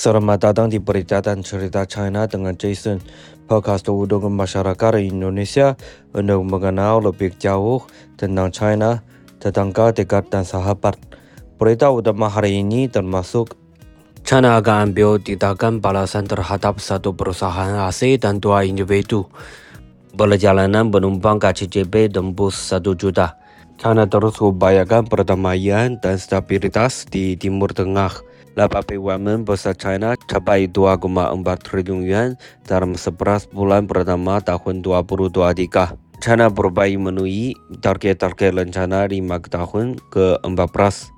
Selamat datang di berita dan cerita China dengan Jason, podcast untuk masyarakat Indonesia untuk mengenal lebih jauh tentang China, tetangga dekat dan sahabat. Berita utama hari ini termasuk China akan ambil tindakan balasan terhadap satu perusahaan AC dan dua individu. Perjalanan penumpang KCJB tembus satu juta. China terus upayakan perdamaian dan stabilitas di Timur Tengah. Laba BUMN besar China capai 2,4 triliun yuan dalam 11 bulan pertama tahun 2023. China berbaik memenuhi target-target rencana 5 tahun ke-14.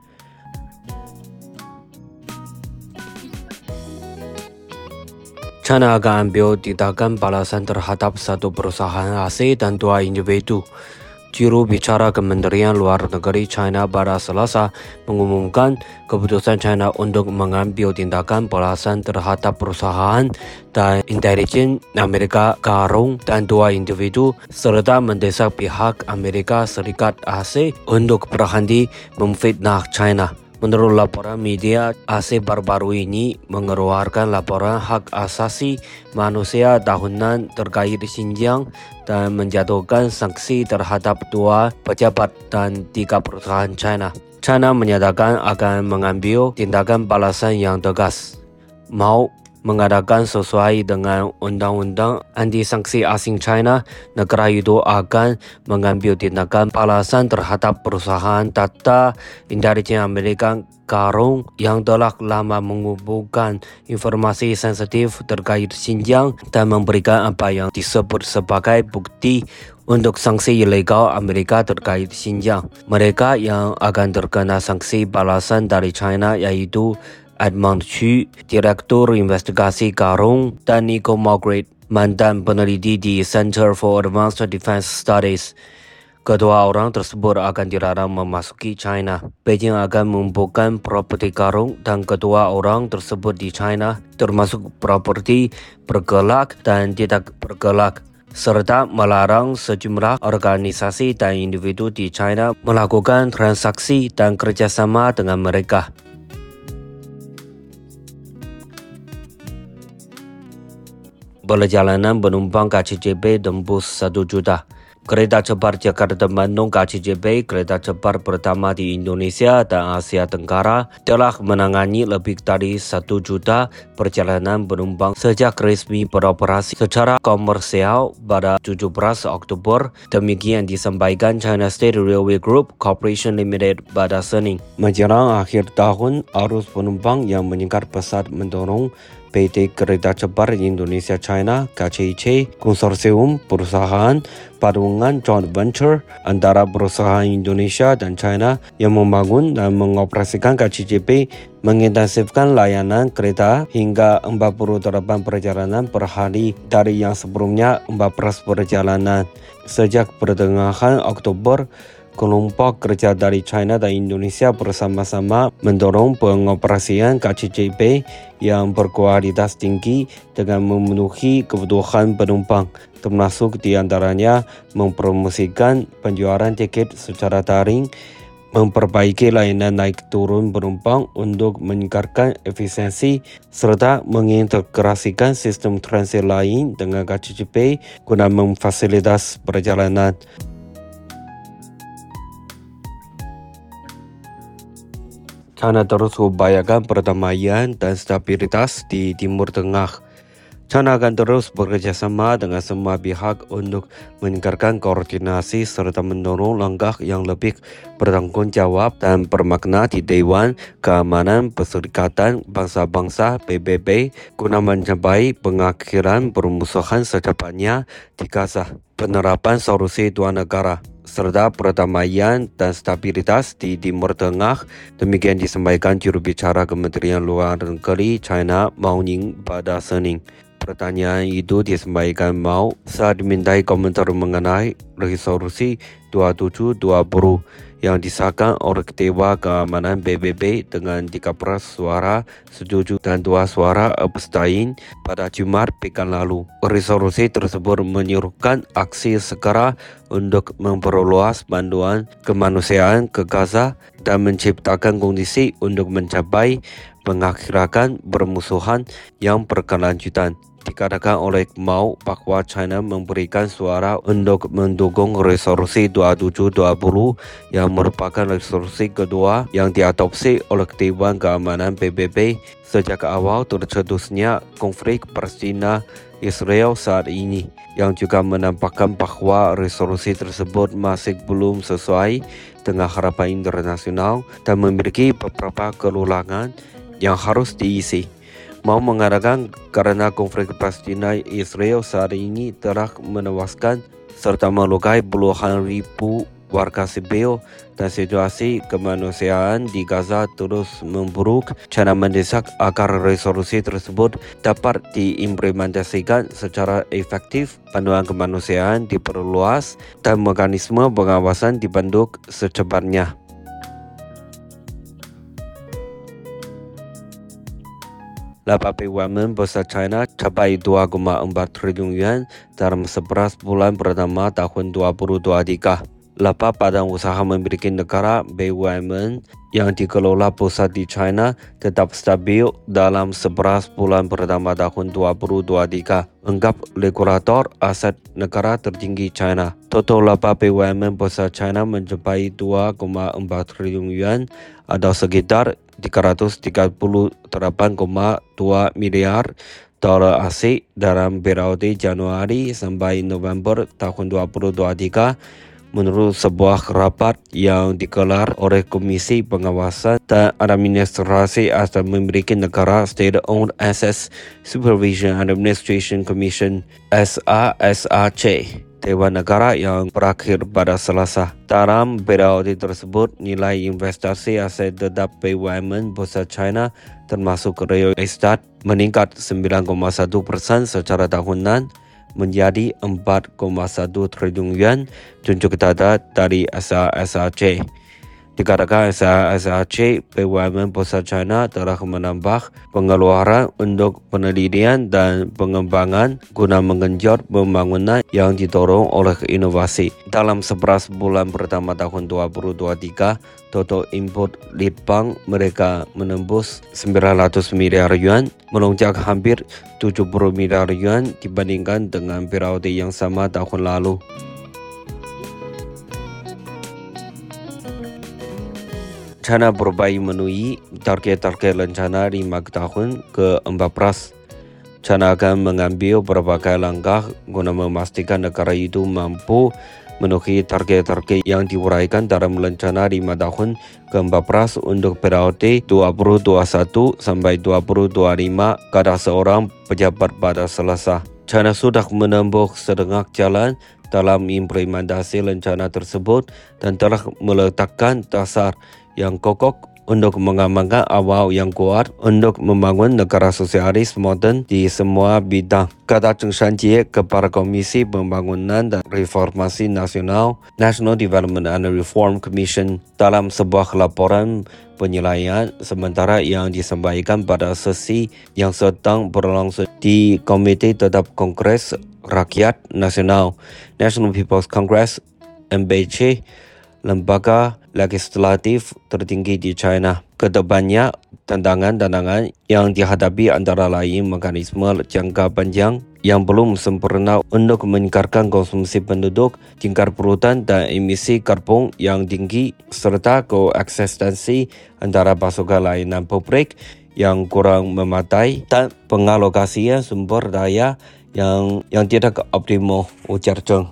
China akan ambil tindakan balasan terhadap satu perusahaan AC dan dua individu. Juru bicara Kementerian Luar Negeri China pada Selasa mengumumkan keputusan China untuk mengambil tindakan balasan terhadap perusahaan dan intelijen Amerika Karung dan dua individu serta mendesak pihak Amerika Serikat AC untuk berhenti memfitnah China. Menurut laporan media, AC baru-baru ini mengeluarkan laporan hak asasi manusia tahunan terkait Xinjiang dan menjatuhkan sanksi terhadap dua pejabat dan tiga perusahaan China. China menyatakan akan mengambil tindakan balasan yang tegas. Mau mengadakan sesuai dengan undang-undang anti sanksi asing China, negara itu akan mengambil tindakan balasan terhadap perusahaan data intelijen Amerika Karung yang telah lama mengumpulkan informasi sensitif terkait Xinjiang dan memberikan apa yang disebut sebagai bukti untuk sanksi ilegal Amerika terkait Xinjiang. Mereka yang akan terkena sanksi balasan dari China yaitu Edmund Chu, Direktur Investigasi Karung, dan Nico Margaret, mantan peneliti di Center for Advanced Defense Studies. Kedua orang tersebut akan dilarang memasuki China. Beijing akan mengumpulkan properti karung dan kedua orang tersebut di China, termasuk properti bergelak dan tidak bergelak serta melarang sejumlah organisasi dan individu di China melakukan transaksi dan kerjasama dengan mereka. Perjalanan penumpang KCJB tembus 1 juta. Kereta cepat Jakarta Bandung KCJB, kereta cepat pertama di Indonesia dan Asia Tenggara, telah menangani lebih dari 1 juta perjalanan penumpang sejak resmi beroperasi secara komersial pada 17 Oktober. Demikian disampaikan China State Railway Group Corporation Limited pada Senin. Menjelang akhir tahun, arus penumpang yang meningkat pesat mendorong PT Kereta Cepat Indonesia China KCIC konsorsium perusahaan padungan joint venture antara perusahaan Indonesia dan China yang membangun dan mengoperasikan KCJP mengintensifkan layanan kereta hingga 48 perjalanan per hari dari yang sebelumnya 14 perjalanan. Sejak pertengahan Oktober, kelompok kerja dari China dan Indonesia bersama-sama mendorong pengoperasian KCJB yang berkualitas tinggi dengan memenuhi kebutuhan penumpang termasuk di antaranya mempromosikan penjualan tiket secara daring memperbaiki layanan naik turun penumpang untuk meningkatkan efisiensi serta mengintegrasikan sistem transit lain dengan KCJB guna memfasilitas perjalanan. China terus upayakan perdamaian dan stabilitas di Timur Tengah. China akan terus bekerjasama dengan semua pihak untuk meningkatkan koordinasi serta mendorong langkah yang lebih bertanggung jawab dan bermakna di Dewan Keamanan Perserikatan Bangsa-Bangsa PBB guna mencapai pengakhiran permusuhan secepatnya di Gaza. Penerapan solusi dua negara serta perdamaian dan stabilitas di Timur Tengah. Demikian disampaikan juru bicara Kementerian Luar Negeri China Mao Ning pada Senin. Pertanyaan itu disampaikan Mao saat dimintai komentar mengenai resolusi 2720 yang disahkan oleh Ketua Keamanan PBB dengan 13 suara setuju dan dua suara abstain pada Jumat pekan lalu. Resolusi tersebut menyuruhkan aksi segera untuk memperluas bantuan kemanusiaan ke Gaza dan menciptakan kondisi untuk mencapai mengakhirkan bermusuhan yang berkelanjutan dikatakan oleh Mao bahawa China memberikan suara untuk mendukung resolusi 2720 yang merupakan resolusi kedua yang diadopsi oleh Dewan Keamanan PBB sejak awal tercetusnya konflik Palestina Israel saat ini yang juga menampakkan bahawa resolusi tersebut masih belum sesuai dengan harapan internasional dan memiliki beberapa kekurangan yang harus diisi mau mengatakan kerana konflik Palestina Israel saat ini telah menewaskan serta melukai puluhan ribu warga sipil dan situasi kemanusiaan di Gaza terus memburuk. China mendesak agar resolusi tersebut dapat diimplementasikan secara efektif, panduan kemanusiaan diperluas dan mekanisme pengawasan dibentuk secepatnya. Laba BUMN besar China capai 2,4 triliun yuan dalam 11 bulan pertama tahun 2023. Laba badan usaha memiliki negara BUMN yang dikelola pusat di China tetap stabil dalam 11 bulan pertama tahun 2023. Anggap regulator aset negara tertinggi China. Total laba BUMN besar China mencapai 2,4 triliun yuan atau sekitar 338,2 miliar dolar asing dalam periode Januari sampai November tahun 2023 menurut sebuah rapat yang digelar oleh Komisi Pengawasan dan Administrasi Asal Memiliki Negara State Owned Assets Supervision and Administration Commission SASAC. Dewan Negara yang berakhir pada Selasa. Dalam periode tersebut, nilai investasi aset tetap BUMN Bursa China termasuk real estate meningkat 9,1 persen secara tahunan menjadi 4,1 triliun yuan tunjuk data dari SASAC. Dikatakan SASAC, BUMN Pusat China telah menambah pengeluaran untuk penelitian dan pengembangan guna mengenjot pembangunan yang didorong oleh inovasi. Dalam 11 bulan pertama tahun 2023, total import bank mereka menembus 900 miliar yuan, melonjak hampir 70 miliar yuan dibandingkan dengan periode yang sama tahun lalu. China berbaik memenuhi target-target rencana 5 tahun ke-14. China akan mengambil berbagai langkah guna memastikan negara itu mampu memenuhi target-target yang diuraikan dalam rencana 5 tahun ke-14 untuk periode 2021 sampai 2025 kata seorang pejabat pada selasa. China sudah menempuh setengah jalan dalam implementasi rencana tersebut dan telah meletakkan dasar yang kokoh untuk mengamankan awal yang kuat untuk membangun negara sosialis moden di semua bidang. Kata Cheng Shanjie kepada Komisi Pembangunan dan Reformasi Nasional National Development and Reform Commission dalam sebuah laporan penilaian sementara yang disampaikan pada sesi yang sedang berlangsung di Komite Tetap Kongres Rakyat Nasional National People's Congress MBC lembaga legislatif tertinggi di China. Kedepannya, tantangan-tantangan yang dihadapi antara lain mekanisme jangka panjang yang belum sempurna untuk meningkatkan konsumsi penduduk, tingkat perutan dan emisi karbon yang tinggi serta koeksistensi antara pasokan layanan publik yang kurang memadai dan pengalokasian sumber daya yang yang tidak optimal ujar Cheng.